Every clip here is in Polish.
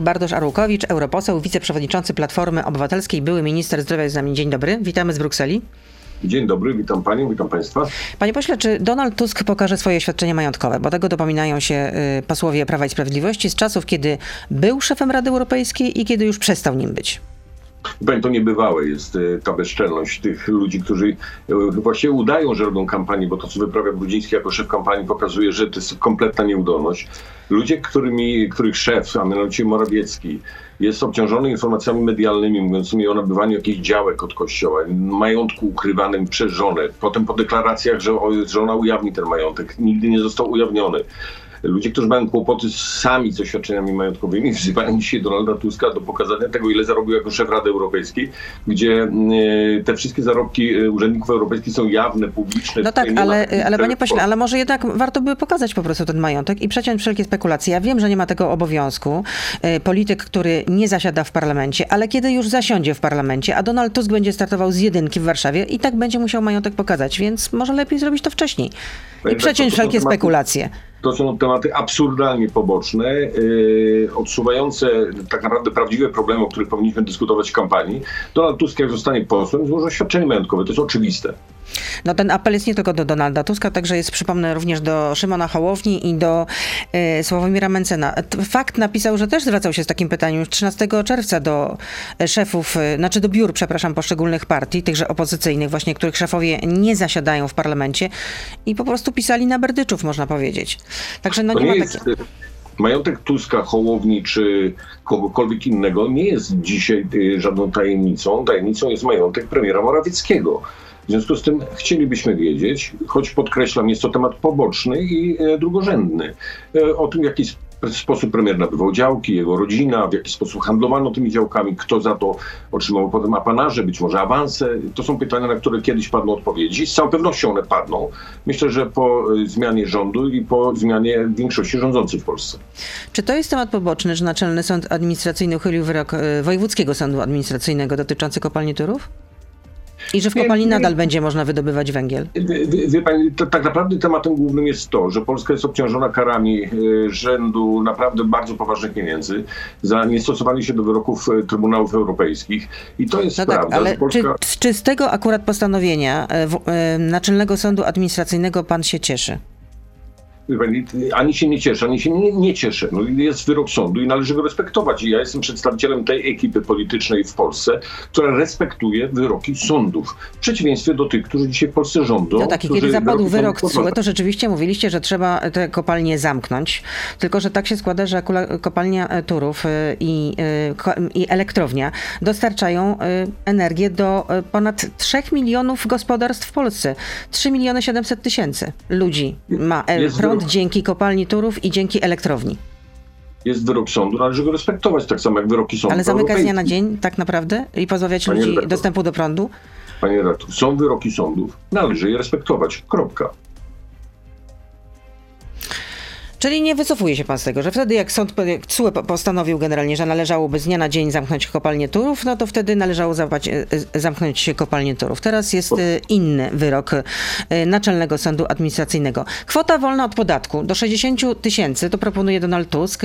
Bartosz Arłukowicz, europoseł, wiceprzewodniczący Platformy Obywatelskiej, były minister zdrowia jest z nami. Dzień dobry, witamy z Brukseli. Dzień dobry, witam panią, witam państwa. Panie pośle, czy Donald Tusk pokaże swoje oświadczenie majątkowe? Bo tego dopominają się y, posłowie Prawa i Sprawiedliwości z czasów, kiedy był szefem Rady Europejskiej i kiedy już przestał nim być. To niebywałe jest y, ta bezczelność tych ludzi, którzy y, właśnie udają, że robią kampanię, bo to, co wyprawia Brudziński jako szef kampanii, pokazuje, że to jest kompletna nieudolność. Ludzie, którymi, których szef, a mianowicie Morawiecki, jest obciążony informacjami medialnymi mówiącymi o nabywaniu jakichś działek od kościoła, majątku ukrywanym przez żonę, potem po deklaracjach, że żona ujawni ten majątek, nigdy nie został ujawniony. Ludzie, którzy mają kłopoty sami z oświadczeniami majątkowymi, wzywają dzisiaj Donalda Tuska do pokazania tego, ile zarobił jako szef Rady Europejskiej, gdzie e, te wszystkie zarobki e, urzędników europejskich są jawne, publiczne. No tak, ale, ale panie pośle, ale może jednak warto by pokazać po prostu ten majątek i przeciąć wszelkie spekulacje. Ja wiem, że nie ma tego obowiązku. E, polityk, który nie zasiada w parlamencie, ale kiedy już zasiądzie w parlamencie, a Donald Tusk będzie startował z jedynki w Warszawie i tak będzie musiał majątek pokazać, więc może lepiej zrobić to wcześniej i przeciąć wszelkie spekulacje. To są tematy absurdalnie poboczne, yy, odsuwające tak naprawdę prawdziwe problemy, o których powinniśmy dyskutować w kampanii. Donald Tusk, jak zostanie posłem, złoży oświadczenie majątkowe. To jest oczywiste. No ten apel jest nie tylko do Donalda Tuska, także jest, przypomnę, również do Szymona Hołowni i do y, Sławomira Mencena. Fakt napisał, że też zwracał się z takim pytaniem już 13 czerwca do e, szefów, y, znaczy do biur, przepraszam, poszczególnych partii, tychże opozycyjnych, właśnie których szefowie nie zasiadają w parlamencie i po prostu pisali na berdyczów, można powiedzieć. Także no nie, nie ma takiego majątek Tuska, Hołowni czy kogokolwiek innego nie jest dzisiaj żadną tajemnicą. Tajemnicą jest majątek premiera Morawieckiego. W związku z tym chcielibyśmy wiedzieć, choć podkreślam, jest to temat poboczny i e, drugorzędny, e, o tym, w jaki sposób premier nabywał działki, jego rodzina, w jaki sposób handlowano tymi działkami, kto za to otrzymał potem apanarze, być może awanse. To są pytania, na które kiedyś padną odpowiedzi. Z całą pewnością one padną. Myślę, że po e, zmianie rządu i po zmianie większości rządzącej w Polsce. Czy to jest temat poboczny, że Naczelny Sąd Administracyjny uchylił wyrok Wojewódzkiego Sądu Administracyjnego dotyczący kopalni Turów? I że w kopalni nadal będzie można wydobywać węgiel. Wie, wie pani, to, tak naprawdę tematem głównym jest to, że Polska jest obciążona karami e, rzędu naprawdę bardzo poważnych pieniędzy za niestosowanie się do wyroków e, Trybunałów Europejskich. I to jest no tak, prawda. Ale Polska... czy, czy z tego akurat postanowienia e, w, Naczelnego Sądu Administracyjnego pan się cieszy? Ani się nie cieszę, ani się nie, nie cieszę. No, jest wyrok sądu i należy go respektować. I ja jestem przedstawicielem tej ekipy politycznej w Polsce, która respektuje wyroki sądów. W przeciwieństwie do tych, którzy dzisiaj w Polsce rządzą. No tak, i kiedy zapadł wyrok CUE, to rzeczywiście mówiliście, że trzeba te kopalnie zamknąć. Tylko, że tak się składa, że kopalnia e, Turów e, i, e, i elektrownia dostarczają energię do ponad 3 milionów gospodarstw w Polsce. 3 miliony 700 tysięcy ludzi ma prąd dzięki kopalni Turów i dzięki elektrowni. Jest wyrok sądu, należy go respektować, tak samo jak wyroki sądu. Ale zamykać z dnia na dzień, tak naprawdę? I pozbawiać Panie ludzi redaktor, dostępu do prądu? Panie redaktor, są wyroki sądów, należy je respektować. Kropka. Czyli nie wycofuje się pan z tego, że wtedy jak sąd CUE postanowił generalnie, że należałoby z dnia na dzień zamknąć kopalnię Turów, no to wtedy należało zabrać, e, e, zamknąć kopalnię Turów. Teraz jest e, inny wyrok Naczelnego Sądu Administracyjnego. Kwota wolna od podatku do 60 tysięcy, to proponuje Donald Tusk.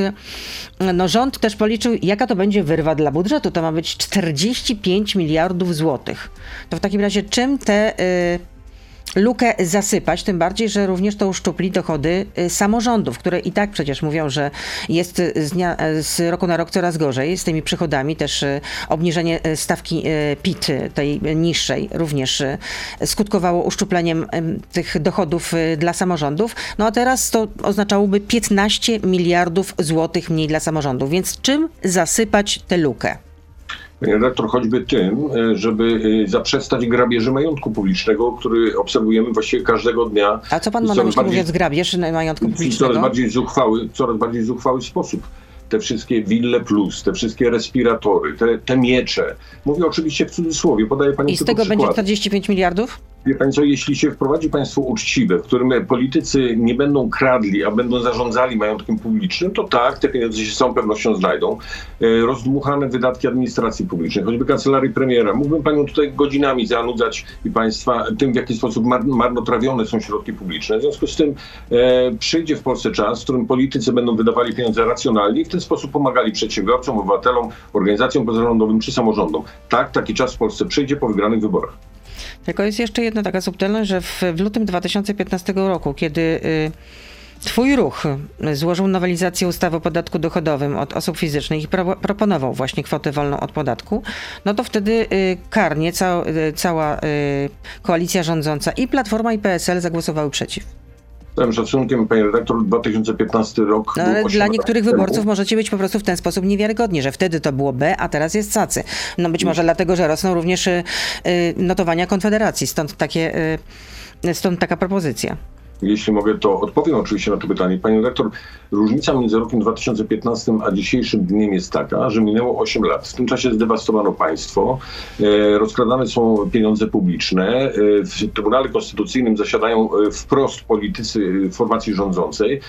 No rząd też policzył, jaka to będzie wyrwa dla budżetu. To ma być 45 miliardów złotych. To w takim razie czym te lukę zasypać, tym bardziej, że również to uszczupli dochody y, samorządów, które i tak przecież mówią, że jest z, dnia, z roku na rok coraz gorzej z tymi przychodami. Też y, obniżenie y, stawki PIT, tej niższej, również skutkowało uszczupleniem tych dochodów dla samorządów. No a teraz to oznaczałoby 15 miliardów złotych mniej dla samorządów. Więc czym zasypać tę lukę? Panie redaktor, choćby tym, e, żeby e, zaprzestać grabieży majątku publicznego, który obserwujemy właściwie każdego dnia. A co pan ma na myśli mówiąc grabież majątku publicznego? Coraz bardziej zuchwały, coraz bardziej zuchwały sposób te wszystkie Wille Plus, te wszystkie respiratory, te, te miecze. Mówię oczywiście w cudzysłowie, podaję pani I z tego przykłady. będzie 45 miliardów? Wie Pani co, jeśli się wprowadzi państwo uczciwe, w którym politycy nie będą kradli, a będą zarządzali majątkiem publicznym, to tak, te pieniądze się z całą pewnością znajdą. E, rozdmuchane wydatki administracji publicznej, choćby kancelarii premiera. Mógłbym Panią tutaj godzinami zanudzać i Państwa tym, w jaki sposób mar marnotrawione są środki publiczne. W związku z tym e, przyjdzie w Polsce czas, w którym politycy będą wydawali pieniądze racjonalnie i w ten sposób pomagali przedsiębiorcom, obywatelom, organizacjom pozarządowym czy samorządom. Tak, taki czas w Polsce przyjdzie po wygranych wyborach. Tylko jest jeszcze jedna taka subtelność, że w, w lutym 2015 roku, kiedy y, Twój ruch złożył nowelizację ustawy o podatku dochodowym od osób fizycznych i pro, proponował właśnie kwotę wolną od podatku, no to wtedy y, karnie ca, y, cała y, koalicja rządząca i Platforma i PSL zagłosowały przeciw. Z całym szacunkiem, panie redaktor, 2015 rok. No, ale dla niektórych wyborców temu. możecie być po prostu w ten sposób niewiarygodni, że wtedy to było B, a teraz jest cacy. No być może dlatego, że rosną również y, notowania Konfederacji, stąd takie, y, stąd taka propozycja. Jeśli mogę, to odpowiem oczywiście na to pytanie. Panie redaktor, różnica między rokiem 2015 a dzisiejszym dniem jest taka, że minęło 8 lat. W tym czasie zdewastowano państwo, e, rozkradane są pieniądze publiczne, e, w Trybunale Konstytucyjnym zasiadają e, wprost politycy formacji rządzącej,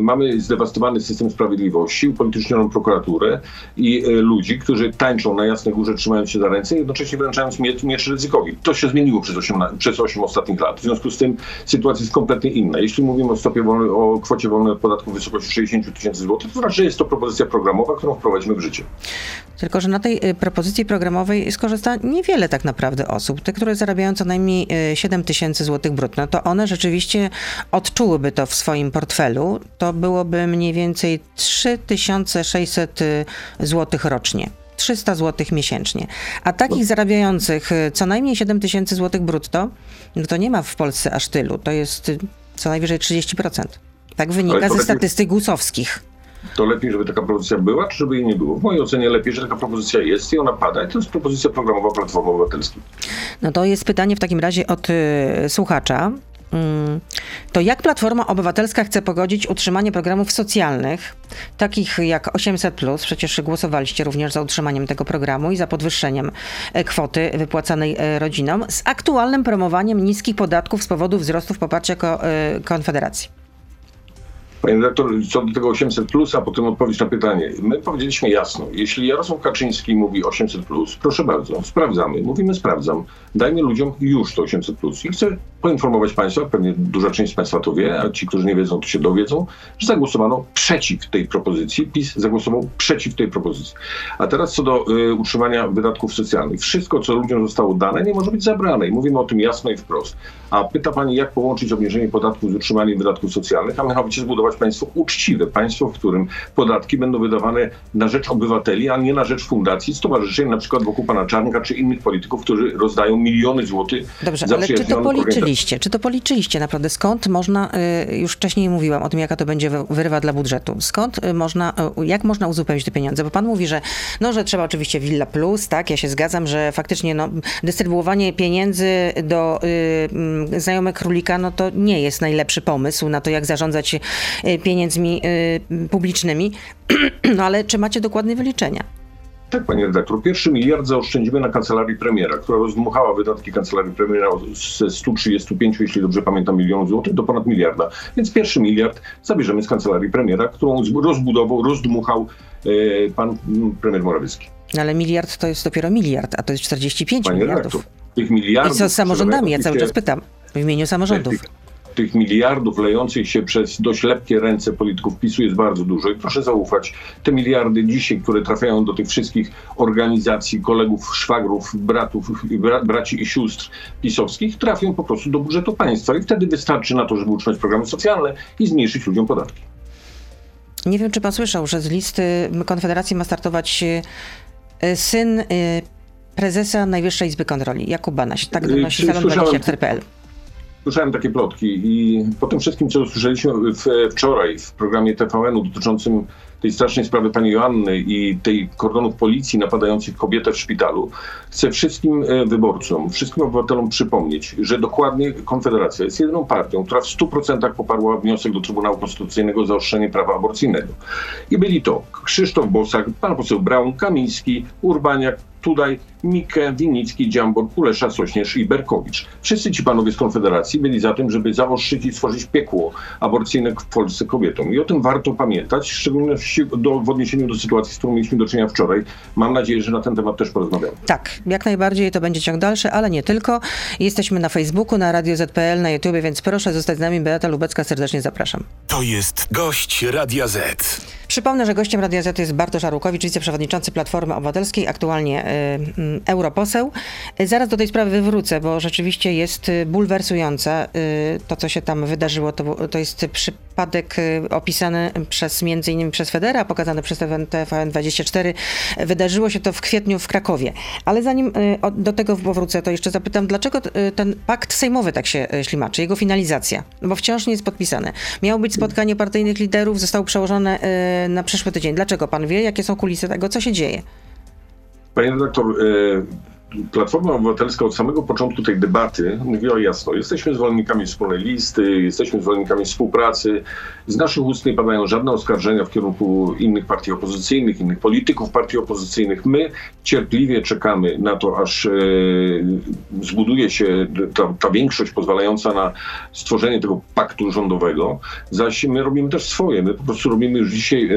mamy zdewastowany system sprawiedliwości, upolitycznioną prokuraturę i ludzi, którzy tańczą na Jasnej Górze trzymając się za ręce, jednocześnie wręczając miecz, ryzykowi. To się zmieniło przez 8, przez 8 ostatnich lat. W związku z tym sytuacja jest inna. Jeśli mówimy o stopie wolnej, o kwocie wolnej od podatku w wysokości 60 tysięcy złotych, to znaczy jest to propozycja programowa, którą wprowadzimy w życie. Tylko, że na tej y, propozycji programowej skorzysta niewiele tak naprawdę osób. Te, które zarabiają co najmniej 7 y, tysięcy złotych brutto, to one rzeczywiście odczułyby to w swoim portfelu. To byłoby mniej więcej 3600 y, złotych rocznie. 300 zł miesięcznie. A takich zarabiających y, co najmniej 7 tysięcy złotych brutto, no to nie ma w Polsce aż tylu. To jest y, co najwyżej 30%. Tak wynika ze statystyk gusowskich. To lepiej, żeby taka propozycja była, czy żeby jej nie było? W mojej ocenie lepiej, że taka propozycja jest i ona pada. I to jest propozycja programowa Platformy Obywatelskiej. No to jest pytanie w takim razie od y, słuchacza. To jak Platforma Obywatelska chce pogodzić utrzymanie programów socjalnych, takich jak 800, przecież głosowaliście również za utrzymaniem tego programu i za podwyższeniem e, kwoty wypłacanej e, rodzinom, z aktualnym promowaniem niskich podatków z powodu wzrostów poparcia e, Konfederacji? Panie redaktor, co do tego 800, plus, a potem odpowiedź na pytanie. My powiedzieliśmy jasno, jeśli Jarosław Kaczyński mówi 800, plus, proszę bardzo, sprawdzamy. Mówimy, sprawdzam. Dajmy ludziom już to 800. Plus. I chcę poinformować Państwa, pewnie duża część z Państwa to wie, a ci, którzy nie wiedzą, to się dowiedzą, że zagłosowano przeciw tej propozycji. PiS zagłosował przeciw tej propozycji. A teraz co do y, utrzymania wydatków socjalnych. Wszystko, co ludziom zostało dane, nie może być zabrane. I mówimy o tym jasno i wprost. A pyta Pani, jak połączyć obniżenie podatków z utrzymaniem wydatków socjalnych, a mianowicie zbudować państwo uczciwe. Państwo, w którym podatki będą wydawane na rzecz obywateli, a nie na rzecz fundacji, stowarzyszeń, na przykład wokół pana Czarnka, czy innych polityków, którzy rozdają miliony złotych Dobrze, ale czy to policzyliście? Czy to policzyliście naprawdę? Skąd można, y, już wcześniej mówiłam o tym, jaka to będzie wyrywa dla budżetu. Skąd y, można, y, jak można uzupełnić te pieniądze? Bo pan mówi, że, no, że trzeba oczywiście Villa Plus, tak, ja się zgadzam, że faktycznie no, dystrybuowanie pieniędzy do y, znajomych królika, no to nie jest najlepszy pomysł na to, jak zarządzać pieniędzmi publicznymi. No ale czy macie dokładne wyliczenia? Tak, panie redaktor. Pierwszy miliard zaoszczędzimy na kancelarii premiera, która rozdmuchała wydatki kancelarii premiera ze 135, jeśli dobrze pamiętam, milionów złotych do ponad miliarda. Więc pierwszy miliard zabierzemy z kancelarii premiera, którą rozbudował, rozdmuchał e, pan premier Morawiecki. Ale miliard to jest dopiero miliard, a to jest 45 panie miliardów. Redaktor, tych miliardów. I co z samorządami? Ja cały czas pytam w imieniu samorządów. Tych, tych miliardów lejących się przez dość lepkie ręce polityków PiSu jest bardzo dużo i proszę zaufać, te miliardy dzisiaj, które trafiają do tych wszystkich organizacji, kolegów, szwagrów, bratów, bra, braci i sióstr pisowskich, trafią po prostu do budżetu państwa i wtedy wystarczy na to, żeby utrzymać programy socjalne i zmniejszyć ludziom podatki. Nie wiem, czy pan słyszał, że z listy Konfederacji ma startować e, syn e, prezesa Najwyższej Izby Kontroli, Jakub Banaś. Tak donosi Salon24.pl. Słyszałem takie plotki i po tym wszystkim, co usłyszeliśmy wczoraj w programie TVN-u dotyczącym tej strasznej sprawy pani Joanny i tej kordonów policji napadających kobietę w szpitalu, chcę wszystkim e, wyborcom, wszystkim obywatelom przypomnieć, że dokładnie Konfederacja jest jedyną partią, która w 100% poparła wniosek do Trybunału Konstytucyjnego o zaostrzenie prawa aborcyjnego. I byli to Krzysztof Bosak, pan poseł Braun, Kamiński, Urbaniak, Tutaj Mikę, Winicki, Dziambor, Kulesza, Sośnierz i Berkowicz. Wszyscy ci panowie z Konfederacji byli za tym, żeby zaostrzyć i stworzyć piekło aborcyjne w Polsce kobietom. I o tym warto pamiętać, w szczególności do, w odniesieniu do sytuacji, z którą mieliśmy do czynienia wczoraj. Mam nadzieję, że na ten temat też porozmawiamy. Tak, jak najbardziej to będzie ciąg dalszy, ale nie tylko. Jesteśmy na Facebooku, na Radio ZPL, na YouTube, więc proszę zostać z nami. Beata Lubecka, serdecznie zapraszam. To jest gość Radia Z. Przypomnę, że gościem Radia Z jest Bartosz Arłukowicz, wiceprzewodniczący Platformy Obywatelskiej, aktualnie y, y, europoseł. Y, zaraz do tej sprawy wywrócę, bo rzeczywiście jest y, bulwersujące y, to, co się tam wydarzyło. To, to jest przypadek y, opisany przez między innymi przez Federa, pokazany przez TVN24. Wydarzyło się to w kwietniu w Krakowie. Ale zanim do tego powrócę, to jeszcze zapytam, dlaczego ten pakt sejmowy tak się ślimaczy, jego finalizacja? Bo wciąż nie jest podpisane. Miało być spotkanie partyjnych liderów, zostało przełożone na przyszły tydzień. Dlaczego pan wie? Jakie są kulisy tego? Co się dzieje? Panie redaktor, Platforma Obywatelska od samego początku tej debaty mówiła jasno, jesteśmy zwolennikami wspólnej listy, jesteśmy zwolennikami współpracy. Z naszych ust nie padają żadne oskarżenia w kierunku innych partii opozycyjnych, innych polityków partii opozycyjnych. My cierpliwie czekamy na to, aż e, zbuduje się ta, ta, większość pozwalająca na stworzenie tego paktu rządowego. Zaś my robimy też swoje. My po prostu robimy już dzisiaj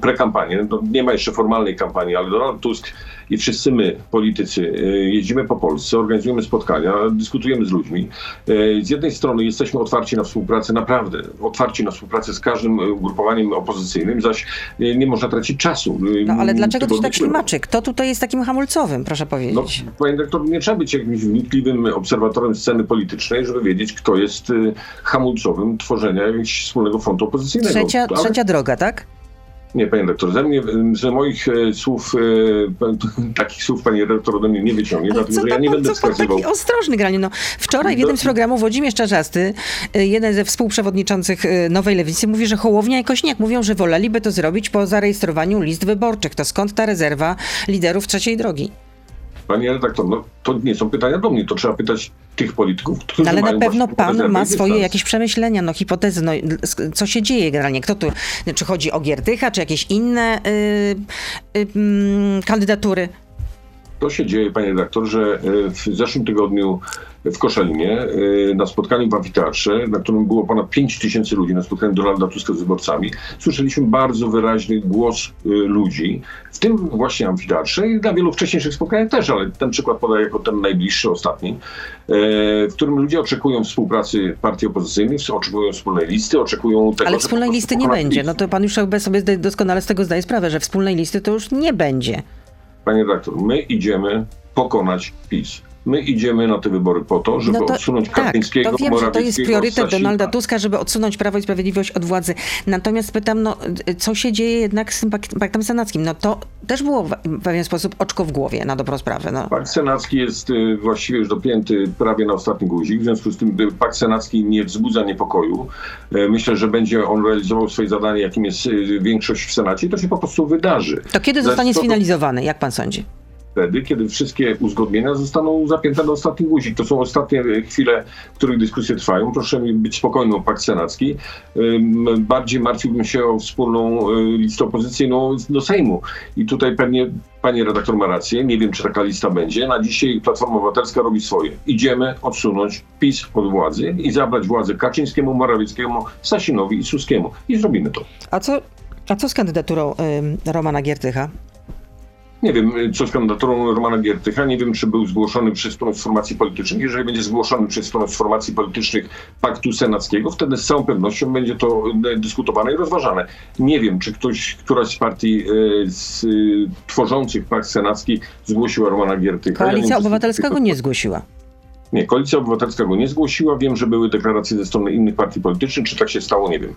prekampanię. No, nie ma jeszcze formalnej kampanii, ale Donald Tusk i wszyscy my, politycy, e, jeździmy po Polsce, organizujemy spotkania, dyskutujemy z ludźmi. E, z jednej strony jesteśmy otwarci na współpracę, naprawdę otwarci na współpracę z każdym ugrupowaniem opozycyjnym, zaś e, nie można tracić czasu. No ale dlaczego to się tak ślimaczy? Kto tutaj jest takim hamulcowym, proszę powiedzieć? No, panie doktor, nie trzeba być jakimś wnikliwym obserwatorem sceny politycznej, żeby wiedzieć, kto jest hamulcowym tworzenia jakiegoś wspólnego frontu opozycyjnego. Trzecia, ale... trzecia droga, tak? Nie, panie doktor, ze mnie, ze moich e, słów, e, takich słów pani redaktor ode mnie nie wyciągnie, dlatego że ja nie będę wskazywał. taki ostrożny granie. No, wczoraj w jednym z programów Włodzimierz Czarzasty, e, jeden ze współprzewodniczących Nowej Lewicy, mówi, że Hołownia i Kośniak mówią, że woleliby to zrobić po zarejestrowaniu list wyborczych. To skąd ta rezerwa liderów trzeciej drogi? Panie redaktor, no to nie są pytania do mnie, to trzeba pytać tych polityków, którzy no, Ale na pewno pan ma swoje jakieś przemyślenia, no hipotezy, no, co się dzieje generalnie, kto tu, czy chodzi o Giertycha, czy jakieś inne yy, yy, kandydatury? To się dzieje, panie redaktor, że y, w zeszłym tygodniu w Koszalinie y, na spotkaniu w amfiteatrze, na którym było ponad 5 tysięcy ludzi, na spotkaniu Donalda Tuska z wyborcami, słyszeliśmy bardzo wyraźny głos y, ludzi, w tym właśnie amfiteatrze i na wielu wcześniejszych spotkaniach też, ale ten przykład podaję jako ten najbliższy, ostatni, w którym ludzie oczekują współpracy partii opozycyjnych, oczekują wspólnej listy, oczekują tego, Ale wspólnej listy nie będzie. No to pan już sobie doskonale z tego zdaje sprawę, że wspólnej listy to już nie będzie. Panie redaktor, my idziemy pokonać PiS. My idziemy na te wybory po to, żeby no to, odsunąć tak, Kaczyńskiego, to wiem, że to jest priorytet Donalda Tuska, żeby odsunąć Prawo i Sprawiedliwość od władzy. Natomiast pytam, no, co się dzieje jednak z tym paktem senackim? No to też było w pewien sposób oczko w głowie, na dobrą sprawę. No. Pakt senacki jest y, właściwie już dopięty prawie na ostatni guzik, w związku z tym y, pakt senacki nie wzbudza niepokoju. Y, myślę, że będzie on realizował swoje zadanie, jakim jest większość w Senacie i to się po prostu wydarzy. To kiedy zostanie sfinalizowany, jak pan sądzi? Wtedy, kiedy wszystkie uzgodnienia zostaną zapięte do ostatnich guzik. To są ostatnie chwile, w których dyskusje trwają. Proszę być spokojny o pakt senacki. Bardziej martwiłbym się o wspólną y, listę opozycyjną do Sejmu. I tutaj pewnie pani redaktor ma rację. Nie wiem, czy taka lista będzie. Na dzisiaj Platforma Obywatelska robi swoje. Idziemy odsunąć PiS od władzy i zabrać władzę Kaczyńskiemu, Morawieckiemu, Sasinowi i Suskiemu. I zrobimy to. A co, a co z kandydaturą y, Romana Giertycha? Nie wiem, co z kandydaturą Romana Giertycha. Nie wiem, czy był zgłoszony przez stronę formacji politycznych. Jeżeli będzie zgłoszony przez stronę formacji politycznych Paktu Senackiego, wtedy z całą pewnością będzie to e, dyskutowane i rozważane. Nie wiem, czy ktoś, któraś z partii e, z, tworzących Pakt Senacki zgłosiła Romana Giertycha. Koalicja ja Obywatelska go nie zgłosiła. Nie, Koalicja Obywatelska go nie zgłosiła. Wiem, że były deklaracje ze strony innych partii politycznych. Czy tak się stało, nie wiem.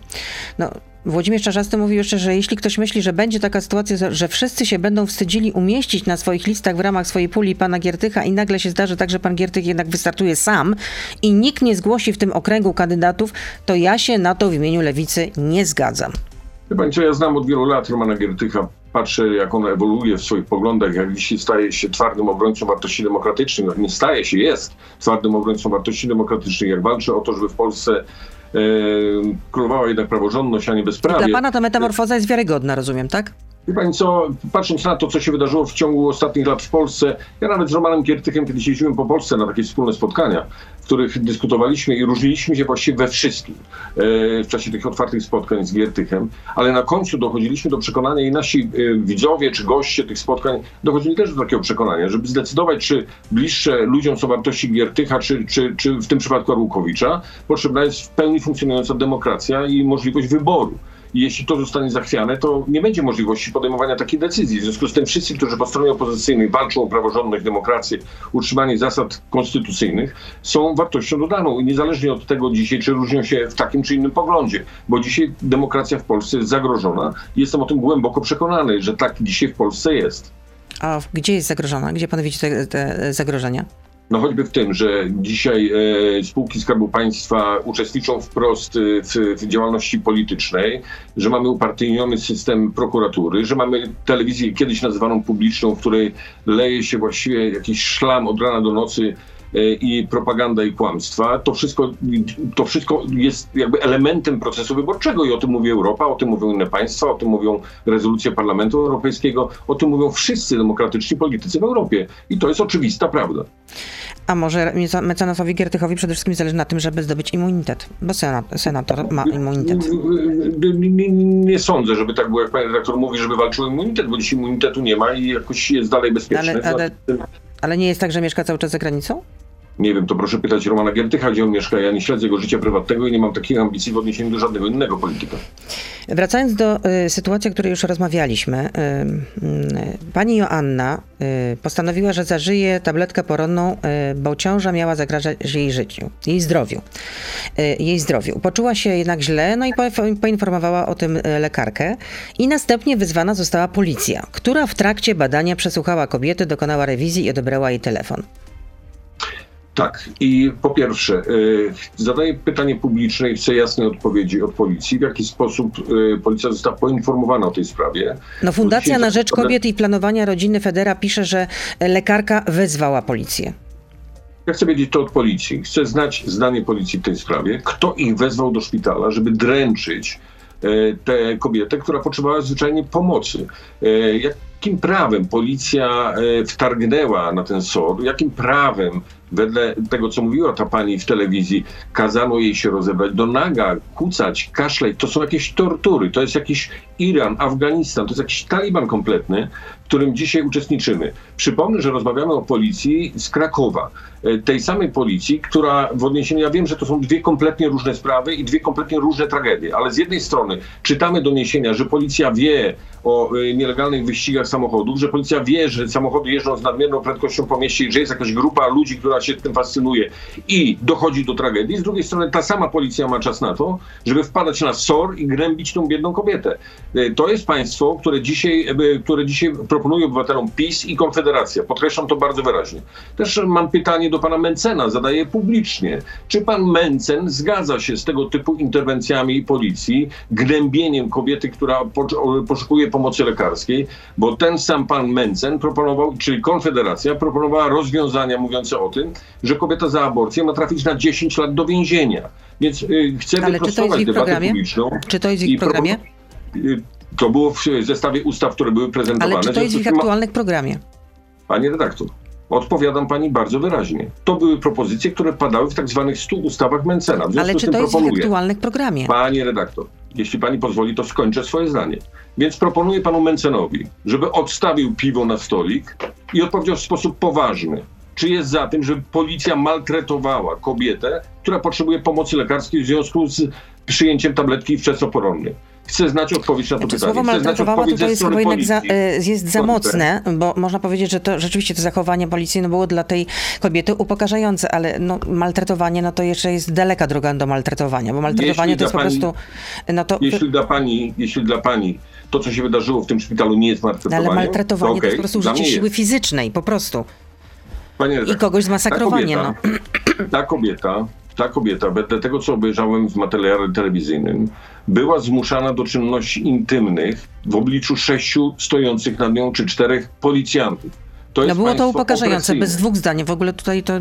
No, Włodzimierz Czarzasty mówił jeszcze, że jeśli ktoś myśli, że będzie taka sytuacja, że wszyscy się będą wstydzili umieścić na swoich listach w ramach swojej puli pana Giertycha i nagle się zdarzy tak, że pan Giertych jednak wystartuje sam i nikt nie zgłosi w tym okręgu kandydatów, to ja się na to w imieniu Lewicy nie zgadzam. Pani co, ja znam od wielu lat Romana Giertycha. Patrzę, jak on ewoluuje w swoich poglądach, jak dzisiaj staje się twardym obrońcą wartości demokratycznych. No, nie staje się, jest twardym obrońcą wartości demokratycznych. Jak walczy o to, żeby w Polsce królowała jednak praworządność, a nie bezprawie. Dla pana ta metamorfoza jest wiarygodna, rozumiem, tak? Wie pani co, patrząc na to, co się wydarzyło w ciągu ostatnich lat w Polsce, ja nawet z Romanem Giertychem kiedyś jeździłem po Polsce na takie wspólne spotkania, w których dyskutowaliśmy i różniliśmy się właściwie we wszystkim e, w czasie tych otwartych spotkań z Giertychem, ale na końcu dochodziliśmy do przekonania i nasi e, widzowie czy goście tych spotkań dochodzili też do takiego przekonania, żeby zdecydować, czy bliższe ludziom są wartości Giertycha, czy, czy, czy w tym przypadku Arłukowicza, potrzebna jest w pełni funkcjonująca demokracja i możliwość wyboru. Jeśli to zostanie zachwiane, to nie będzie możliwości podejmowania takiej decyzji. W związku z tym wszyscy, którzy po stronie opozycyjnej walczą o praworządność, demokrację, utrzymanie zasad konstytucyjnych, są wartością dodaną. I niezależnie od tego dzisiaj, czy różnią się w takim czy innym poglądzie, bo dzisiaj demokracja w Polsce jest zagrożona. Jestem o tym głęboko przekonany, że tak dzisiaj w Polsce jest. A gdzie jest zagrożona? Gdzie pan widzi te, te zagrożenia? No choćby w tym, że dzisiaj e, spółki Skarbu Państwa uczestniczą wprost e, w, w, działalności politycznej, że mamy upartyjniony system prokuratury, że mamy telewizję kiedyś nazywaną publiczną, w której leje się właściwie jakiś szlam od rana do nocy i propaganda i kłamstwa. To wszystko, to wszystko jest jakby elementem procesu wyborczego i o tym mówi Europa, o tym mówią inne państwa, o tym mówią rezolucje Parlamentu Europejskiego, o tym mówią wszyscy demokratyczni politycy w Europie. I to jest oczywista prawda. A może mecenasowi Giertychowi przede wszystkim zależy na tym, żeby zdobyć immunitet, bo senat, senator ma immunitet. Nie, nie, nie, sądzę, żeby tak było, jak pan redaktor mówi, żeby walczył o immunitet, bo dziś immunitetu nie ma i jakoś jest dalej bezpieczny. Ale, ale, ale nie jest tak, że mieszka cały czas za granicą? Nie wiem, to proszę pytać Romana Giertycha, gdzie on mieszka. Ja nie śledzę jego życia prywatnego i nie mam takich ambicji w odniesieniu do żadnego innego polityka. Wracając do y, sytuacji, o której już rozmawialiśmy. Y, y, pani Joanna y, postanowiła, że zażyje tabletkę poronną, y, bo ciąża miała zagrażać jej życiu, jej zdrowiu. Y, jej zdrowiu. Poczuła się jednak źle, no i po, poinformowała o tym lekarkę i następnie wyzwana została policja, która w trakcie badania przesłuchała kobiety, dokonała rewizji i odebrała jej telefon. Tak. I po pierwsze, y, zadaję pytanie publiczne i chcę jasnej odpowiedzi od policji. W jaki sposób y, policja została poinformowana o tej sprawie? No Fundacja na Rzecz Kobiet i Planowania Rodziny Federa pisze, że lekarka wezwała policję. Ja chcę wiedzieć to od policji. Chcę znać zdanie policji w tej sprawie. Kto ich wezwał do szpitala, żeby dręczyć y, tę kobietę, która potrzebowała zwyczajnie pomocy? Jakim prawem policja wtargnęła na ten SOR? Jakim prawem wedle tego, co mówiła ta pani w telewizji, kazano jej się rozebrać do naga, kucać, kaszleć. To są jakieś tortury, to jest jakiś Iran, Afganistan, to jest jakiś Taliban kompletny, w którym dzisiaj uczestniczymy. Przypomnę, że rozmawiamy o policji z Krakowa. E, tej samej policji, która w odniesieniu, ja wiem, że to są dwie kompletnie różne sprawy i dwie kompletnie różne tragedie, ale z jednej strony czytamy doniesienia, że policja wie o e, nielegalnych wyścigach samochodów, że policja wie, że samochody jeżdżą z nadmierną prędkością po mieście i że jest jakaś grupa ludzi, która się tym fascynuje i dochodzi do tragedii. Z drugiej strony ta sama policja ma czas na to, żeby wpadać na SOR i grębić tą biedną kobietę. E, to jest państwo, które dzisiaj, które dzisiaj proponuje obywatelom PiS i Konfederacja. Podkreślam to bardzo wyraźnie. Też mam pytanie do pana Mencena, zadaję publicznie. Czy pan Mencen zgadza się z tego typu interwencjami policji, gnębieniem kobiety, która poszukuje pomocy lekarskiej? Bo ten sam pan Mencen proponował, czyli Konfederacja proponowała rozwiązania mówiące o tym, że kobieta za aborcję ma trafić na 10 lat do więzienia. Więc y, chcę Ale wyprostować debatę programie? publiczną. Czy to jest w ich programie? Y, to było w zestawie ustaw, które były prezentowane. Ale czy to jest w ich aktualnym programie? Panie redaktor, Odpowiadam pani bardzo wyraźnie. To były propozycje, które padały w tak zwanych 100 ustawach Mencena. Ale czy to jest w aktualnym programie? Panie redaktor, jeśli pani pozwoli, to skończę swoje zdanie. Więc proponuję panu Mencenowi, żeby odstawił piwo na stolik i odpowiedział w sposób poważny. Czy jest za tym, żeby policja maltretowała kobietę, która potrzebuje pomocy lekarskiej w związku z przyjęciem tabletki wczesnoporonnej? Chcę znać odpowiedź na to znaczy, pytanie. Słowo maltretowała tutaj jest chyba jednak za, e, jest za mocne, bo można powiedzieć, że to rzeczywiście to zachowanie policji no, było dla tej kobiety upokarzające, ale no, maltretowanie no, to jeszcze jest daleka droga do maltretowania, bo maltretowanie jeśli to jest pani, po prostu... No, to... Jeśli, dla pani, jeśli dla pani to, co się wydarzyło w tym szpitalu nie jest maltretowaniem... ale maltretowanie to, okay, to jest po prostu użycie siły jest. fizycznej, po prostu. I kogoś zmasakrowanie. Ta kobieta, no. ta kobieta ta kobieta, wedle tego co obejrzałem w materiale telewizyjnym, była zmuszana do czynności intymnych w obliczu sześciu stojących nad nią czy czterech policjantów. To no było to upokarzające, bez dwóch zdań. W ogóle tutaj to...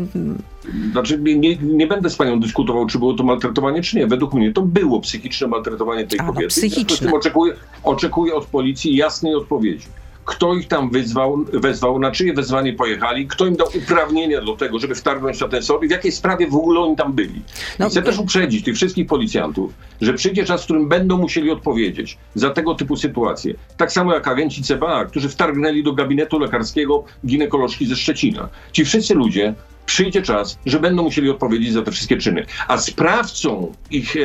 Znaczy nie, nie będę z panią dyskutował, czy było to maltretowanie, czy nie. Według mnie to było psychiczne maltretowanie tej A, kobiety. No, psychiczne. Oczekuję, oczekuję od policji jasnej odpowiedzi kto ich tam wyzwał, wezwał, na czyje wezwanie pojechali, kto im dał uprawnienia do tego, żeby wtargnąć na ten sąd i w jakiej sprawie w ogóle oni tam byli. No, chcę też uprzedzić tych wszystkich policjantów, że przyjdzie czas, w którym będą musieli odpowiedzieć za tego typu sytuacje. Tak samo jak agenci CBA, którzy wtargnęli do gabinetu lekarskiego ginekolożki ze Szczecina. Ci wszyscy ludzie przyjdzie czas, że będą musieli odpowiedzieć za te wszystkie czyny. A sprawcą ich e,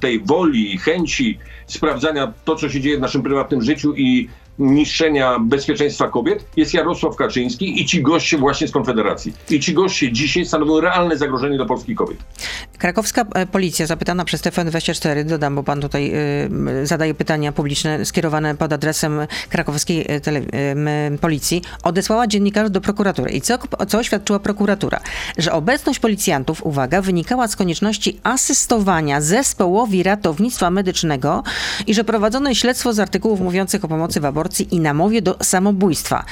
tej woli, chęci sprawdzania to, co się dzieje w naszym prywatnym życiu i niszczenia bezpieczeństwa kobiet jest Jarosław Kaczyński i ci goście właśnie z Konfederacji. I ci goście dzisiaj stanowią realne zagrożenie dla polskich kobiet. Krakowska e, policja zapytana przez TVN24, dodam, bo pan tutaj y, zadaje pytania publiczne skierowane pod adresem krakowskiej e, tele, y, policji, odesłała dziennikarzy do prokuratury. I co, co oświadczyła prokuratura? Że obecność policjantów, uwaga, wynikała z konieczności asystowania zespołowi ratownictwa medycznego i że prowadzono śledztwo z artykułów mówiących o pomocy w aborcji aborcji i namowie do samobójstwa.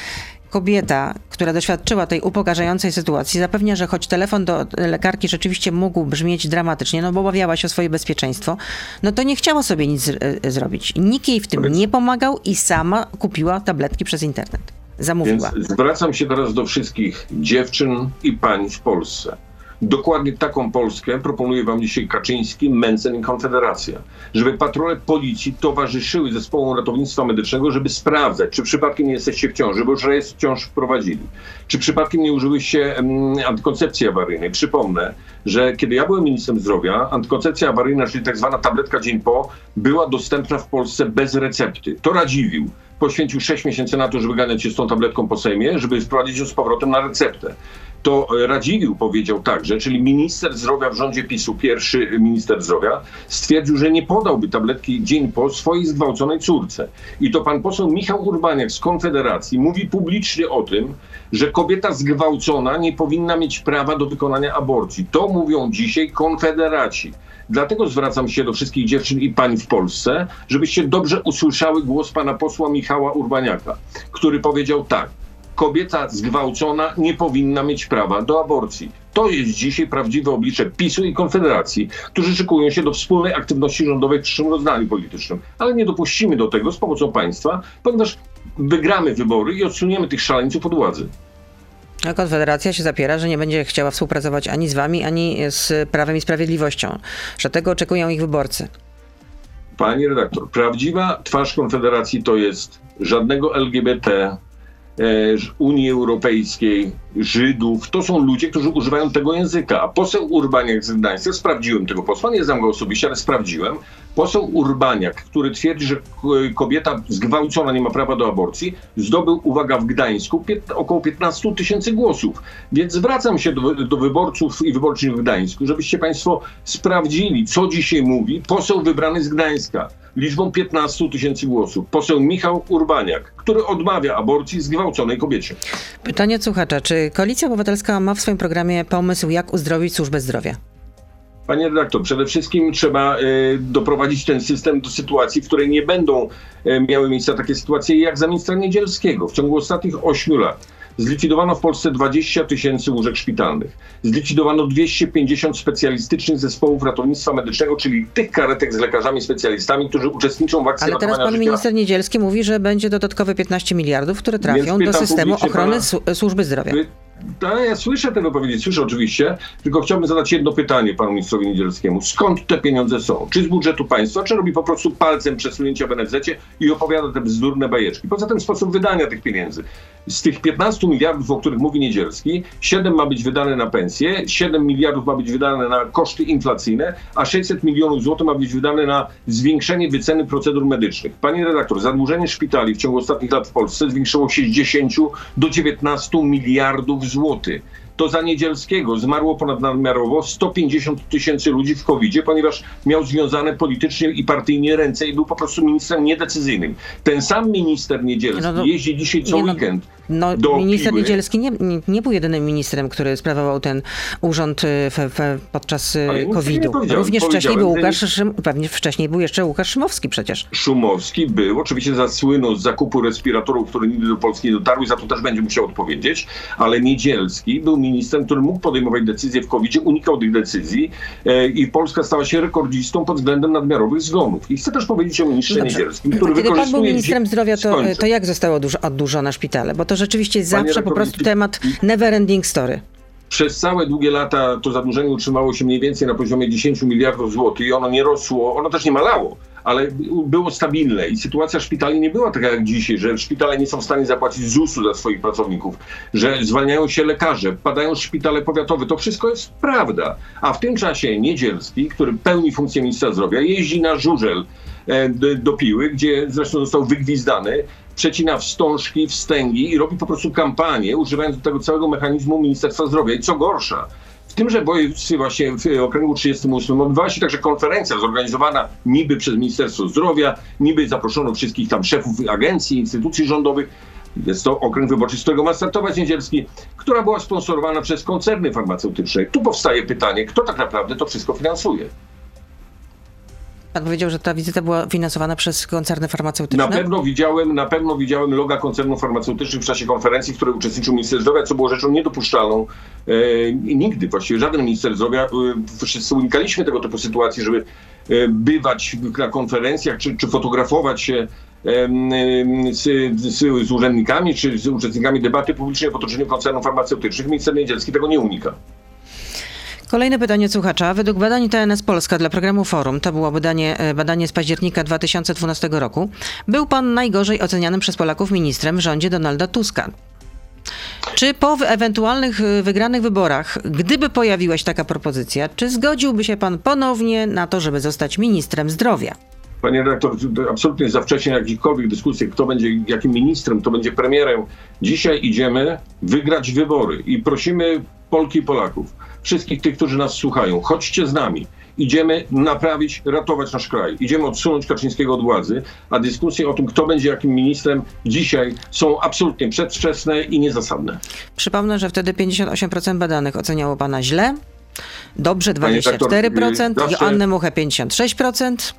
Kobieta, która doświadczyła tej upokarzającej sytuacji, zapewnia, że choć telefon do lekarki rzeczywiście mógł brzmieć dramatycznie, no bo obawiała się o swoje bezpieczeństwo, no to nie chciała sobie nic z- zrobić. Nikt jej w tym nie pomagał i sama kupiła tabletki przez internet. Zamówiła. Więc zwracam się teraz do wszystkich dziewczyn i pań w Polsce Dokładnie taką Polskę proponuje wam dzisiaj Kaczyński, Mencen i Konfederacja. Żeby patrole policji towarzyszyły zespołom ratownictwa medycznego, żeby sprawdzać, czy przypadkiem nie jesteście w ciąży, bo już rejestr ciąż wprowadzili. Czy przypadkiem nie użyłyście um, antykoncepcji awaryjnej. Przypomnę, że kiedy ja byłem ministrem zdrowia, antykoncepcja awaryjna, czyli tak zwana tabletka dzień po, była dostępna w Polsce bez recepty. To Radziwił poświęcił 6 miesięcy na to, żeby ganiać się z tą tabletką po Sejmie, żeby wprowadzić ją z powrotem na receptę to Radziwił powiedział także, czyli minister zdrowia w rządzie PiSu, pierwszy minister zdrowia, stwierdził, że nie podałby tabletki dzień po swojej zgwałconej córce. I to pan poseł Michał Urbaniak z Konfederacji mówi publicznie o tym, że kobieta zgwałcona nie powinna mieć prawa do wykonania aborcji. To mówią dzisiaj konfederaci. Dlatego zwracam się do wszystkich dziewczyn i pań w Polsce, żebyście dobrze usłyszały głos pana posła Michała Urbaniaka, który powiedział tak kobieta zgwałcona nie powinna mieć prawa do aborcji. To jest dzisiaj prawdziwe oblicze PiSu i Konfederacji, którzy szykują się do wspólnej aktywności rządowej w przyszłym rozdaniu politycznym. Ale nie dopuścimy do tego z pomocą państwa, ponieważ wygramy wybory i odsuniemy tych szaleńców od władzy. A Konfederacja się zapiera, że nie będzie chciała współpracować ani z wami, ani z Prawem i Sprawiedliwością, że tego oczekują ich wyborcy. Pani redaktor, prawdziwa twarz Konfederacji to jest żadnego LGBT, Unii Europejskiej, Żydów. To są ludzie, którzy używają tego języka. A poseł Urbaniak z Gdańska, sprawdziłem tego posła, nie znam go osobiście, ale sprawdziłem. Poseł Urbaniak, który twierdzi, że kobieta zgwałcona nie ma prawa do aborcji, zdobył, uwaga, w Gdańsku około 15 tysięcy głosów. Więc zwracam się do, do wyborców i wyborczyń w Gdańsku, żebyście Państwo sprawdzili, co dzisiaj mówi poseł wybrany z Gdańska liczbą 15 tysięcy głosów. Poseł Michał Urbaniak, który odmawia aborcji zgwałconej kobiecie. Pytanie słuchacza, czy Koalicja Obywatelska ma w swoim programie pomysł, jak uzdrowić służbę zdrowia? Panie redaktor, przede wszystkim trzeba y, doprowadzić ten system do sytuacji, w której nie będą y, miały miejsca takie sytuacje jak za ministra Niedzielskiego. W ciągu ostatnich ośmiu lat Zlikwidowano w Polsce 20 tysięcy łóżek szpitalnych. Zlikwidowano 250 specjalistycznych zespołów ratownictwa medycznego, czyli tych karetek z lekarzami specjalistami, którzy uczestniczą w akcji Ale teraz pan minister Niedzielski mówi, że będzie dodatkowe 15 miliardów, które trafią do systemu ochrony pana, służby zdrowia. Ja słyszę te wypowiedzi, słyszę oczywiście, tylko chciałbym zadać jedno pytanie panu ministrowi Niedzielskiemu. Skąd te pieniądze są? Czy z budżetu państwa, czy robi po prostu palcem przesunięcia w NFZ i opowiada te bzdurne bajeczki? Poza tym sposób wydania tych pieniędzy. Z tych 15 miliardów, o których mówi Niedzielski, 7 ma być wydane na pensje, 7 miliardów ma być wydane na koszty inflacyjne, a 600 milionów złotych ma być wydane na zwiększenie wyceny procedur medycznych. Panie redaktor, zadłużenie szpitali w ciągu ostatnich lat w Polsce zwiększyło się z 10 do 19 miliardów złotych to za Niedzielskiego zmarło ponadnadmiarowo 150 tysięcy ludzi w covid ponieważ miał związane politycznie i partyjnie ręce i był po prostu ministrem niedecyzyjnym. Ten sam minister Niedzielski no, no, jeździ dzisiaj co no, weekend no, do minister Piły. Niedzielski nie, nie, nie był jedynym ministrem, który sprawował ten urząd y, w, w, podczas y, COVID-u. Również wcześniej był Łukasz Szym, pewnie wcześniej był jeszcze Łukasz Szymowski przecież. Szumowski był, oczywiście zasłynął z zakupu respiratorów, które nigdy do Polski nie dotarły, za to też będzie musiał odpowiedzieć, ale Niedzielski był ministrem, który mógł podejmować decyzje w covid unikał tych decyzji e, i Polska stała się rekordzistą pod względem nadmiarowych zgonów. I chcę też powiedzieć o ministrze. Niedzielskim, który Kiedy pan był ministrem zdrowia, to, to jak zostało oddłużone szpitale? Bo to rzeczywiście jest zawsze po prostu temat never ending story. Przez całe długie lata to zadłużenie utrzymało się mniej więcej na poziomie 10 miliardów złotych i ono nie rosło, ono też nie malało, ale było stabilne i sytuacja szpitali nie była taka jak dzisiaj, że szpitale nie są w stanie zapłacić ZUS-u za swoich pracowników, że zwalniają się lekarze, padają szpitale powiatowe. To wszystko jest prawda. A w tym czasie Niedzielski, który pełni funkcję ministra zdrowia, jeździ na żużel e, do Piły, gdzie zresztą został wygwizdany, przecina wstążki, wstęgi i robi po prostu kampanię, używając do tego całego mechanizmu Ministerstwa Zdrowia. I co gorsza, w tymże województwie właśnie w okręgu 38 odbywała się także konferencja zorganizowana niby przez Ministerstwo Zdrowia, niby zaproszono wszystkich tam szefów agencji, instytucji rządowych. Jest to okręg wyborczy, z którego ma startować Niedzielski, która była sponsorowana przez koncerny farmaceutyczne. Tu powstaje pytanie, kto tak naprawdę to wszystko finansuje. Pan powiedział, że ta wizyta była finansowana przez koncerny farmaceutyczne? Na pewno widziałem, na pewno widziałem loga koncernów farmaceutycznych w czasie konferencji, w której uczestniczył minister zdrowia, co było rzeczą niedopuszczalną. E, nigdy właściwie żaden minister zdrowia, e, wszyscy unikaliśmy tego typu sytuacji, żeby e, bywać na konferencjach, czy, czy fotografować się em, z, z, z urzędnikami, czy z uczestnikami debaty publicznej w otoczeniu koncernów farmaceutycznych. Minister Niedzielski tego nie unika. Kolejne pytanie słuchacza. Według badań TNS Polska dla programu Forum, to było badanie, e, badanie z października 2012 roku, był pan najgorzej ocenianym przez Polaków ministrem w rządzie Donalda Tuska. Czy po ewentualnych y, wygranych wyborach, gdyby pojawiła się taka propozycja, czy zgodziłby się pan ponownie na to, żeby zostać ministrem zdrowia? Panie redaktor, to absolutnie za wcześnie jakichkolwiek dyskusję, kto będzie jakim ministrem, kto będzie premierem. Dzisiaj idziemy wygrać wybory i prosimy Polki i Polaków, wszystkich tych, którzy nas słuchają, chodźcie z nami. Idziemy naprawić, ratować nasz kraj. Idziemy odsunąć Kaczyńskiego od władzy, a dyskusje o tym, kto będzie jakim ministrem dzisiaj są absolutnie przedwczesne i niezasadne. Przypomnę, że wtedy 58% badanych oceniało pana źle, dobrze Panie 24%, doktor, y, zawsze- Joannę Muchę 56%.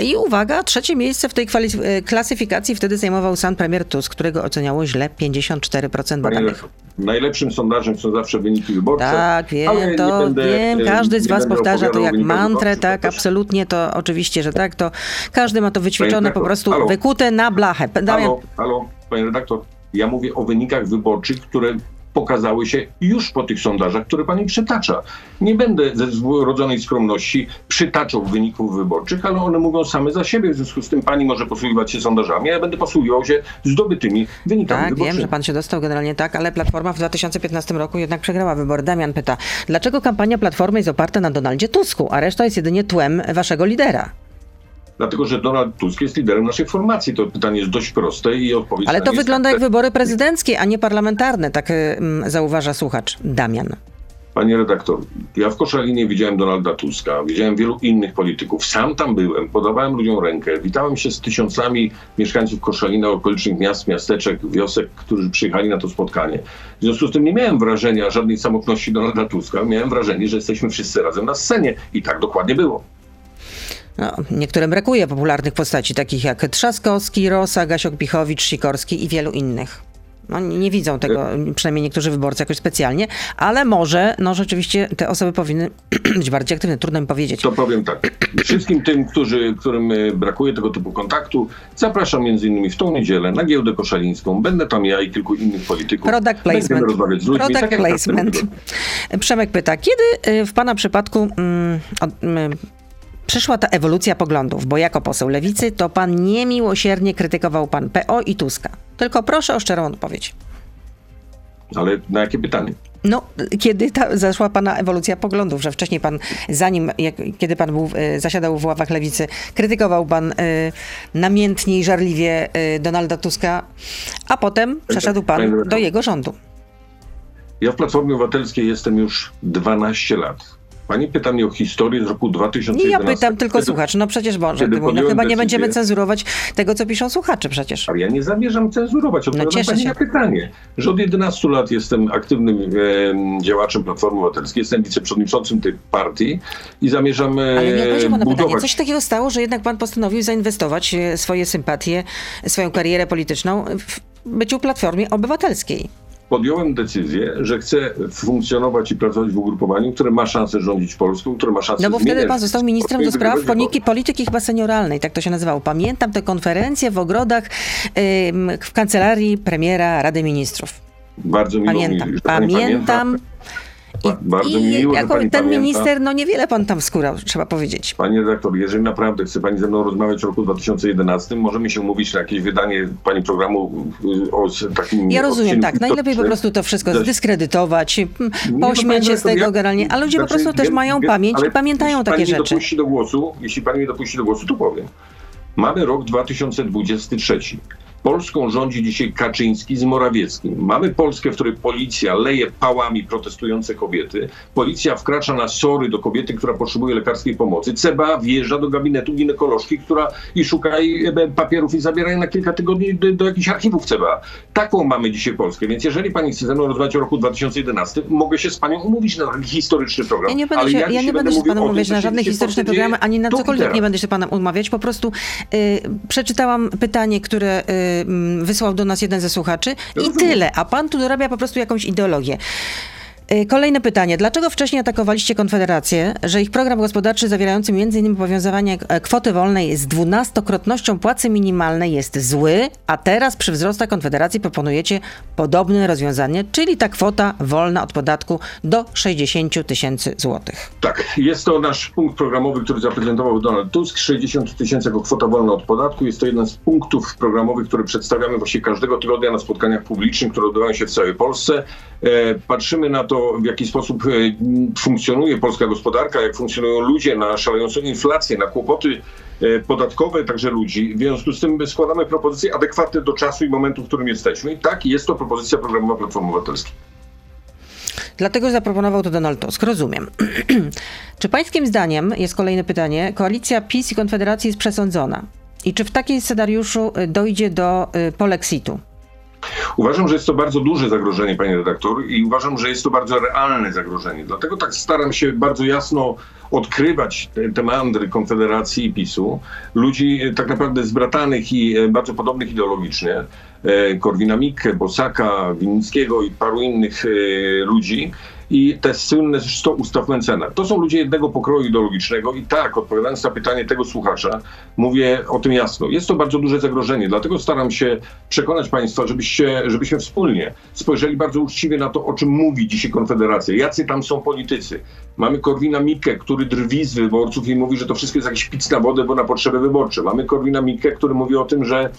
I uwaga, trzecie miejsce w tej e, klasyfikacji wtedy zajmował sam premier Tusk, którego oceniało źle 54% Panie badanych. najlepszym sondażem są zawsze wyniki wyborcze. Tak, wiem, to będę, wiem, e, każdy z was powtarza to jak mantrę, tak, też- absolutnie, to oczywiście, że tak, to każdy ma to wyćwiczone, po prostu halo. wykute na blachę. Damian, Halo, halo, panie redaktor. Ja mówię o wynikach wyborczych, które pokazały się już po tych sondażach, które pani przytacza. Nie będę ze wrodzonej skromności przytaczał wyników wyborczych, ale one mówią same za siebie. W związku z tym pani może posługiwać się sondażami, a ja będę posługiwał się zdobytymi wynikami Tak, wyborczymi. wiem, że pan się dostał generalnie tak, ale Platforma w 2015 roku jednak przegrała wybory. Damian pyta, dlaczego kampania Platformy jest oparta na Donaldzie Tusku, a reszta jest jedynie tłem waszego lidera? Dlatego, że Donald Tusk jest liderem naszej formacji. To pytanie jest dość proste i odpowiedź Ale to wygląda jak wybory prezydenckie, a nie parlamentarne, tak ym, zauważa słuchacz Damian. Panie redaktor, ja w Koszalinie widziałem Donalda Tuska, widziałem wielu innych polityków. Sam tam byłem, podawałem ludziom rękę, witałem się z tysiącami mieszkańców Koszalina, okolicznych miast, miasteczek, wiosek, którzy przyjechali na to spotkanie. W związku z tym nie miałem wrażenia żadnej samotności Donalda Tuska, miałem wrażenie, że jesteśmy wszyscy razem na scenie i tak dokładnie było. No, niektórym brakuje popularnych postaci, takich jak Trzaskowski, Rosa, Gasiok-Pichowicz, Sikorski i wielu innych. No, nie widzą tego, przynajmniej niektórzy wyborcy jakoś specjalnie, ale może, no rzeczywiście te osoby powinny być bardziej aktywne, trudno mi powiedzieć. To powiem tak. Wszystkim tym, którzy, którym e, brakuje tego typu kontaktu, zapraszam między innymi w tą niedzielę na giełdę koszalińską. Będę tam ja i kilku innych polityków. Product Będziemy placement. rozmawiać z ludźmi. Product tak na tym placement. Przemek pyta, kiedy y, w pana przypadku mm, mm, przyszła ta ewolucja poglądów? Bo jako poseł lewicy to pan niemiłosiernie krytykował pan PO i Tuska. Tylko proszę o szczerą odpowiedź. Ale na jakie pytanie? No, kiedy ta, zaszła pana ewolucja poglądów, że wcześniej pan, zanim, jak, kiedy pan był, y, zasiadał w ławach lewicy, krytykował pan y, namiętnie i żarliwie y, Donalda Tuska, a potem przeszedł pan do jego rządu. Ja w Platformie Obywatelskiej jestem już 12 lat. Pani pyta mnie o historię z roku 2011. Nie ja pytam, tylko Wtedy- słuchacz. No przecież Boże, kiedy ty mój, no chyba nie decyzję- będziemy cenzurować tego, co piszą słuchacze przecież. Ale ja nie zamierzam cenzurować. Odpowiadam cieszę pani się. na pytanie, że od 11 lat jestem aktywnym em, działaczem Platformy Obywatelskiej, jestem wiceprzewodniczącym tej partii i zamierzam e, Ale nie odpowiedział pan na pytanie. budować... Coś takiego stało, że jednak pan postanowił zainwestować e, swoje sympatie, swoją karierę polityczną w byciu Platformie Obywatelskiej. Podjąłem decyzję, że chcę funkcjonować i pracować w ugrupowaniu, które ma szansę rządzić Polską, które ma szansę No bo wtedy pan został ministrem do spraw polityki, polityki chyba senioralnej, tak to się nazywało. Pamiętam te konferencje w ogrodach w kancelarii premiera Rady Ministrów. Bardzo miło Pamiętam, mi, że pani pamiętam. Pamięta. Ba- bardzo mi miło, jako ten pamięta. minister, no niewiele pan tam skórał, trzeba powiedzieć. Panie redaktor, jeżeli naprawdę chce Pani ze mną rozmawiać o roku 2011, możemy się umówić na jakieś wydanie Pani programu y, o takim... Ja rozumiem, tak. Najlepiej po prostu to wszystko zdyskredytować, no, pośmiać się z tego ja- generalnie, a ludzie po znaczy, prostu też mają wiem, pamięć i pamiętają takie pani rzeczy. Dopuści do głosu, jeśli Pani mnie dopuści do głosu, to powiem. Mamy rok 2023. Polską rządzi dzisiaj Kaczyński z Morawieckim. Mamy Polskę, w której policja leje pałami protestujące kobiety. Policja wkracza na sory do kobiety, która potrzebuje lekarskiej pomocy. CBA wjeżdża do gabinetu ginekolożki, która i szuka e, papierów i zabiera je na kilka tygodni do, do jakichś archiwów CBA. Taką mamy dzisiaj Polskę. Więc jeżeli pani chce ze mną rozmawiać o roku 2011, mogę się z panią umówić na taki historyczny program. Ja nie będę Ale się, ja ja nie będę się panem umawiać na żadne historyczne programy, ani na cokolwiek nie będę się panem umawiać. Po prostu y, przeczytałam pytanie, które y, wysłał do nas jeden ze słuchaczy i tyle, a pan tu dorabia po prostu jakąś ideologię. Y, Kolejne pytanie. Dlaczego wcześniej atakowaliście Konfederację, że ich program gospodarczy zawierający m.in. powiązywanie e, kwoty wolnej z dwunastokrotnością płacy minimalnej jest zły, a teraz przy wzrostach Konfederacji proponujecie podobne rozwiązanie, czyli ta kwota wolna od podatku do 60 tysięcy złotych. Tak, jest to nasz punkt programowy, który zaprezentował Donald Tusk. 60 tysięcy jako kwota wolna od podatku. Jest to jeden z punktów programowych, który przedstawiamy właśnie każdego tygodnia na spotkaniach publicznych, które odbywają się w całej Polsce. E, patrzymy na to, w jaki sposób e, funkcjonuje polska gospodarka, jak funkcjonują ludzie na szalejącą inflację, na kłopoty e, podatkowe także ludzi. W związku z tym składamy propozycje adekwatne do czasu i momentu, w którym jesteśmy. I tak, jest to propozycja programowa Platformy Obywatelskiej. Dlatego zaproponował to Donald Tusk. Rozumiem. czy pańskim zdaniem, jest kolejne pytanie, koalicja PiS i Konfederacji jest przesądzona? I czy w takim scenariuszu dojdzie do polexitu? Uważam, że jest to bardzo duże zagrożenie, panie redaktor, i uważam, że jest to bardzo realne zagrożenie. Dlatego tak staram się bardzo jasno odkrywać te, te mandry Konfederacji i PiSu, ludzi e, tak naprawdę zbratanych i e, bardzo podobnych ideologicznie, e, Korwina Mikke, Bosaka, Winnickiego i paru innych ludzi, i te słynne 100 ustaw Mencena. To są ludzie jednego pokroju ideologicznego i tak, odpowiadając na pytanie tego słuchacza, mówię o tym jasno. Jest to bardzo duże zagrożenie, dlatego staram się przekonać Państwa, żebyście, żebyśmy wspólnie spojrzeli bardzo uczciwie na to, o czym mówi dzisiaj Konfederacja. Jacy tam są politycy. Mamy Korwina Mikke, który drwi z wyborców i mówi, że to wszystko jest jakiś pic na wodę, bo na potrzeby wyborcze. Mamy Korwina Mikke, który mówi o tym, że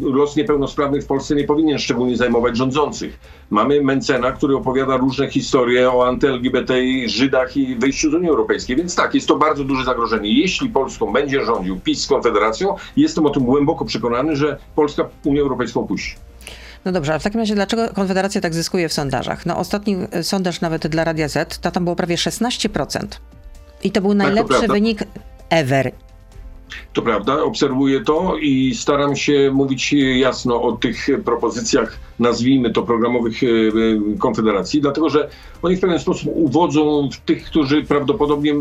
los niepełnosprawnych w Polsce nie powinien szczególnie zajmować rządzących. Mamy Mencena, który opowiada różne historie o anty-LGBT, Żydach i wyjściu z Unii Europejskiej. Więc tak, jest to bardzo duże zagrożenie. Jeśli Polską będzie rządził PiS z Konfederacją, jestem o tym głęboko przekonany, że Polska Unię Europejską opuści. No dobrze, a w takim razie dlaczego Konfederacja tak zyskuje w sondażach? No ostatni y, sondaż nawet dla Radia Z, to tam było prawie 16%. I to był najlepszy prawda. wynik ever. To prawda, obserwuję to i staram się mówić jasno o tych propozycjach, nazwijmy to programowych e, e, Konfederacji, dlatego że oni w pewien sposób uwodzą tych, którzy prawdopodobnie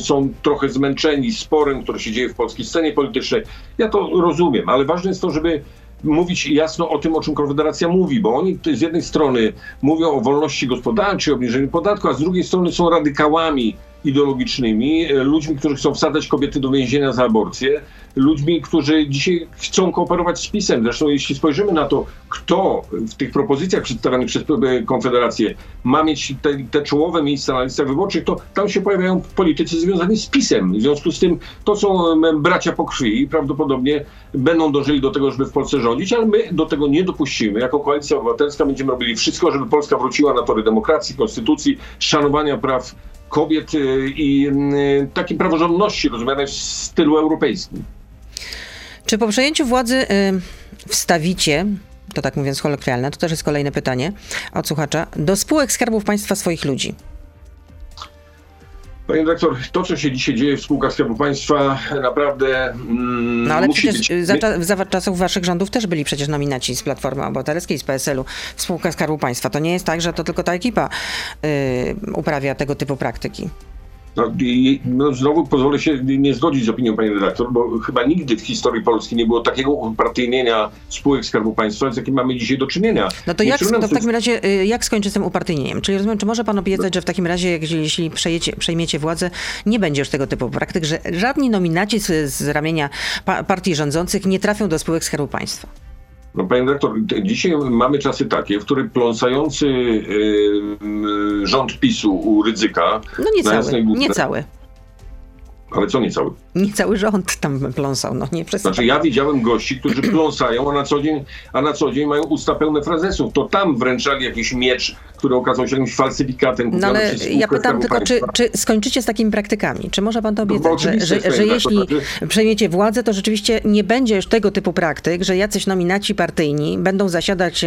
są trochę zmęczeni sporem, który się dzieje w polskiej scenie politycznej. Ja to rozumiem, ale ważne jest to, żeby mówić jasno o tym, o czym Konfederacja mówi, bo oni z jednej strony mówią o wolności gospodarczej, obniżeniu podatku, a z drugiej strony są radykałami ideologicznymi, e, ludźmi, którzy chcą wsadzać kobiety do więzienia za aborcję, ludźmi, którzy dzisiaj chcą kooperować z PiSem. Zresztą jeśli spojrzymy na to, kto w tych propozycjach przedstawionych przez e, Konfederację ma mieć te, te czołowe miejsca na listach wyborczych, to tam się pojawiają politycy związani z PiSem. W związku z tym to są bracia po krwi i prawdopodobnie będą dążyli do tego, żeby w Polsce rządzić, ale my do tego nie dopuścimy. Jako Koalicja Obywatelska będziemy robili wszystko, żeby Polska wróciła na tory demokracji, konstytucji, szanowania praw kobiet y, i y, takiej praworządności rozumianej w stylu europejskim. Czy po przejęciu władzy y, wstawicie, to tak mówiąc kolokwialne, to też jest kolejne pytanie od słuchacza, do spółek skarbów państwa swoich ludzi? Panie dyrektor, to co się dzisiaj dzieje w spółkach Skarbu Państwa naprawdę mm, No ale musi przecież być... za, za czasów waszych rządów też byli przecież nominaci z Platformy Obywatelskiej, z PSL-u w spółkach Skarbu Państwa. To nie jest tak, że to tylko ta ekipa y, uprawia tego typu praktyki. No, i- no, znowu pozwolę się nie zgodzić z opinią pani redaktor, bo chyba nigdy w historii Polski nie było takiego upartyjnienia spółek Skarbu Państwa, z jakim mamy dzisiaj do czynienia. No to Nie jak, to w takim razie, y, jak skończy z tym upartyjnieniem? Czyli rozumiem, czy może pan obiecać, że w takim razie, jak- jeśli przejecie, przejmiecie władzę, nie będzie już tego typu praktyk, że żadni nominaci z, z ramienia pa, partii rządzących nie trafią do spółek Skarbu Państwa? No, panie dyrektor, dzisiaj mamy czasy takie, w których pląsający y, y, rząd PiSu u Rydzyka... No na niecały, Jasnej Górze- niecały. Ale co niecały? Niecały rząd tam pląsał, no nie przez Znaczy ja widziałem gości, którzy pląsają, a na co dzień, a na co dzień mają usta pełne frazesów. To tam wręczali jakiś miecz, który okazał się jakimś falsyfikatem. No ale ja pytam tylko, czy, czy skończycie z takimi praktykami? Czy może pan to No, obiecać, że, że, że że tak, jeśli znaczy- przejmiecie władzę, to rzeczywiście nie będzie już tego typu praktyk, że jacyś nominaci partyjni będą zasiadać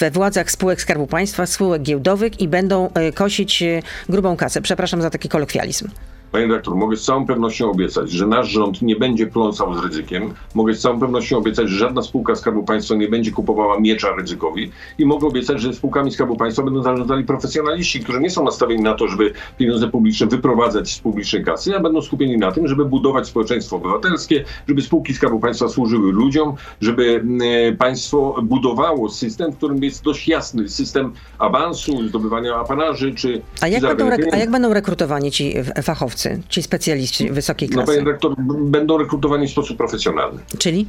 we władzach spółek Skarbu Państwa, spółek giełdowych i będą e, kosić e, grubą kasę. Przepraszam za taki kolokwializm. Panie dyrektor, mogę z całą pewnością obiecać, że nasz rząd nie będzie pląsał z ryzykiem. Mogę z całą pewnością obiecać, że żadna spółka Skarbu Państwa nie będzie kupowała miecza ryzykowi. I mogę obiecać, że spółkami Skarbu Państwa będą zarządzali profesjonaliści, którzy nie są nastawieni na to, żeby pieniądze publiczne wyprowadzać z publicznej kasy, a będą skupieni na tym, żeby budować społeczeństwo obywatelskie, żeby spółki Skarbu Państwa służyły ludziom, żeby e, państwo budowało system, w którym jest dość jasny system awansu, zdobywania apanarzy, czy A jak, będą, a jak będą rekrutowani ci e, ci specjaliści wysokiej No, klasy? panie dyrektor, b- będą rekrutowani w sposób profesjonalny. Czyli?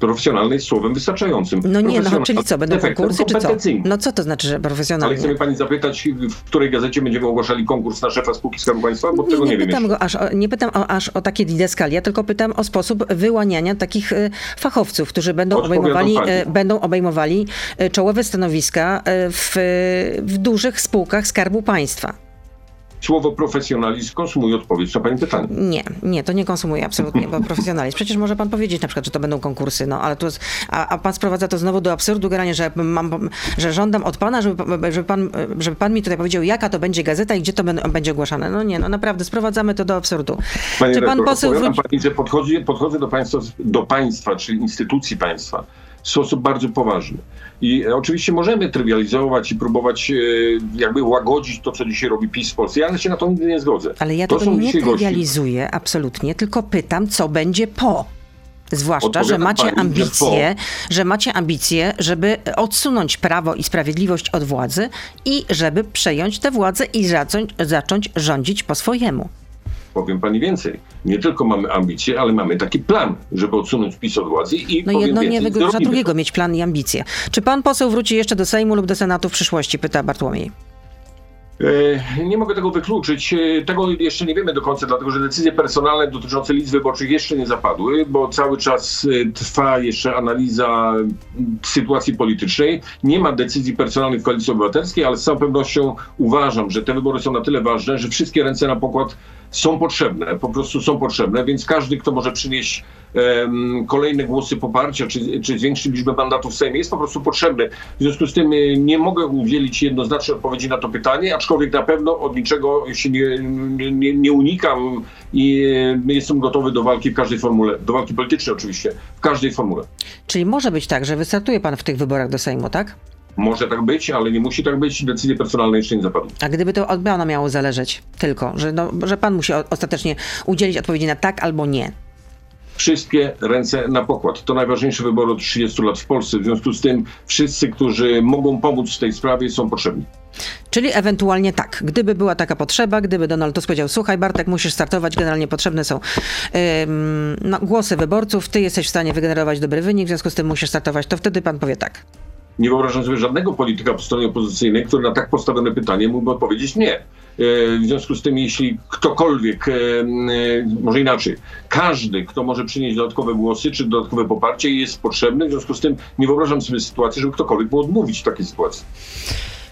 Profesjonalny jest słowem wystarczającym. No nie, no Profesjonalny czyli co, będą konkursy czy co? No co to znaczy, że Ale profesjonalnie? chce mnie pani zapytać, w której gazecie będziemy ogłaszali konkurs na szefa spółki Skarbu Państwa? Bo Nie, tego nie, nie wiem pytam go aż o, nie pytam o, aż o takie didaskalia, tylko pytam o sposób wyłaniania takich e, fachowców, którzy będą obejmowali, e, będą obejmowali e, czołowe stanowiska w, w dużych spółkach Skarbu Państwa. Słowo profesjonalizm konsumuje odpowiedź na pani pytanie. Nie, nie, to nie konsumuję absolutnie, bo profesjonalizm. Przecież może pan powiedzieć na przykład, że to będą konkursy, no ale to jest, a, a pan sprowadza to znowu do absurdu, generalnie, że mam, że żądam od pana, żeby, żeby, pan, żeby pan mi tutaj powiedział, jaka to będzie gazeta i gdzie to będzie ogłaszane. No nie, no naprawdę, sprowadzamy to do absurdu. Panie Czy pan redaktor, poseł wróci... pani, że podchodzi, podchodzę do państwa, do państwa, czyli instytucji państwa w sposób bardzo poważny. I oczywiście możemy trywializować i próbować e, jakby łagodzić to, co dzisiaj robi PiS w Polsce, ale się na to nigdy nie zgodzę. Ale ja To tego nie dzisiaj gości- trywializuję absolutnie, tylko pytam, co będzie po. Zwłaszcza, że macie pani, że ambicje, że macie ambicje, żeby odsunąć prawo i sprawiedliwość od władzy i żeby przejąć tę władzę i zacząć, zacząć rządzić po swojemu. Powiem pani więcej. Nie tylko mamy ambicje, ale mamy taki plan, żeby odsunąć PiS od władzy i No jedno nie więcej, wyklucza zrobimy drugiego, mieć plan i ambicje. Czy pan poseł wróci jeszcze do Sejmu lub do Senatu w przyszłości, pyta Bartłomiej. E, Nie mogę tego wykluczyć. E, Tego jeszcze nie wiemy do końca, dlatego że decyzje personalne dotyczące list wyborczych jeszcze nie zapadły, bo cały czas e, trwa jeszcze analiza m, sytuacji politycznej. Nie ma decyzji personalnych w Koalicji Obywatelskiej, ale z całą pewnością uważam, że te wybory są na tyle ważne, że wszystkie ręce na pokład są potrzebne, po prostu są potrzebne, więc każdy, kto może przynieść em, kolejne głosy poparcia, czy, czy zwiększyć liczbę mandatów w Sejmie, jest po prostu potrzebny. W związku z tym e, nie mogę udzielić jednoznacznej odpowiedzi na to pytanie, aczkolwiek na pewno od niczego się nie, nie, nie unikam i e, jestem gotowy do walki w każdej formule, do walki politycznej oczywiście, w każdej formule. Czyli może być tak, że wystartuje pan w tych wyborach do Sejmu, tak? Może tak być, ale nie musi tak być. Decyzje personalne jeszcze nie zapadły. A gdyby to od pana miało zależeć tylko, że, no, że pan musi ostatecznie udzielić odpowiedzi na tak albo nie. Wszystkie ręce na pokład. To najważniejsze wybory od 30 lat w Polsce. W związku z tym wszyscy, którzy mogą pomóc w tej sprawie, są potrzebni. Czyli ewentualnie tak, gdyby była taka potrzeba, gdyby Donald Tusk powiedział, słuchaj Bartek, musisz startować, generalnie potrzebne są ym, no, głosy wyborców, ty jesteś w stanie wygenerować dobry wynik, w związku z tym musisz startować, to wtedy pan powie tak. Nie wyobrażam sobie żadnego polityka po stronie opozycyjnej, który na tak postawione pytanie mógłby odpowiedzieć nie. E, W związku z tym, jeśli ktokolwiek, e, e, może inaczej, każdy, kto może przynieść dodatkowe głosy czy dodatkowe poparcie, jest potrzebny. W związku z tym nie wyobrażam sobie sytuacji, żeby ktokolwiek mógł odmówić w takiej sytuacji.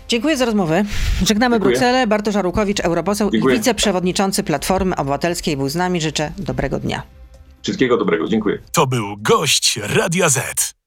Dziękuję za rozmowę. Żegnamy Dziękuję. Brukselę. Bartosz Arłukowicz, europoseł Dziękuję. i wiceprzewodniczący Platformy Obywatelskiej był z nami. Życzę dobrego dnia. Wszystkiego dobrego. Dziękuję. To był gość Radia Z.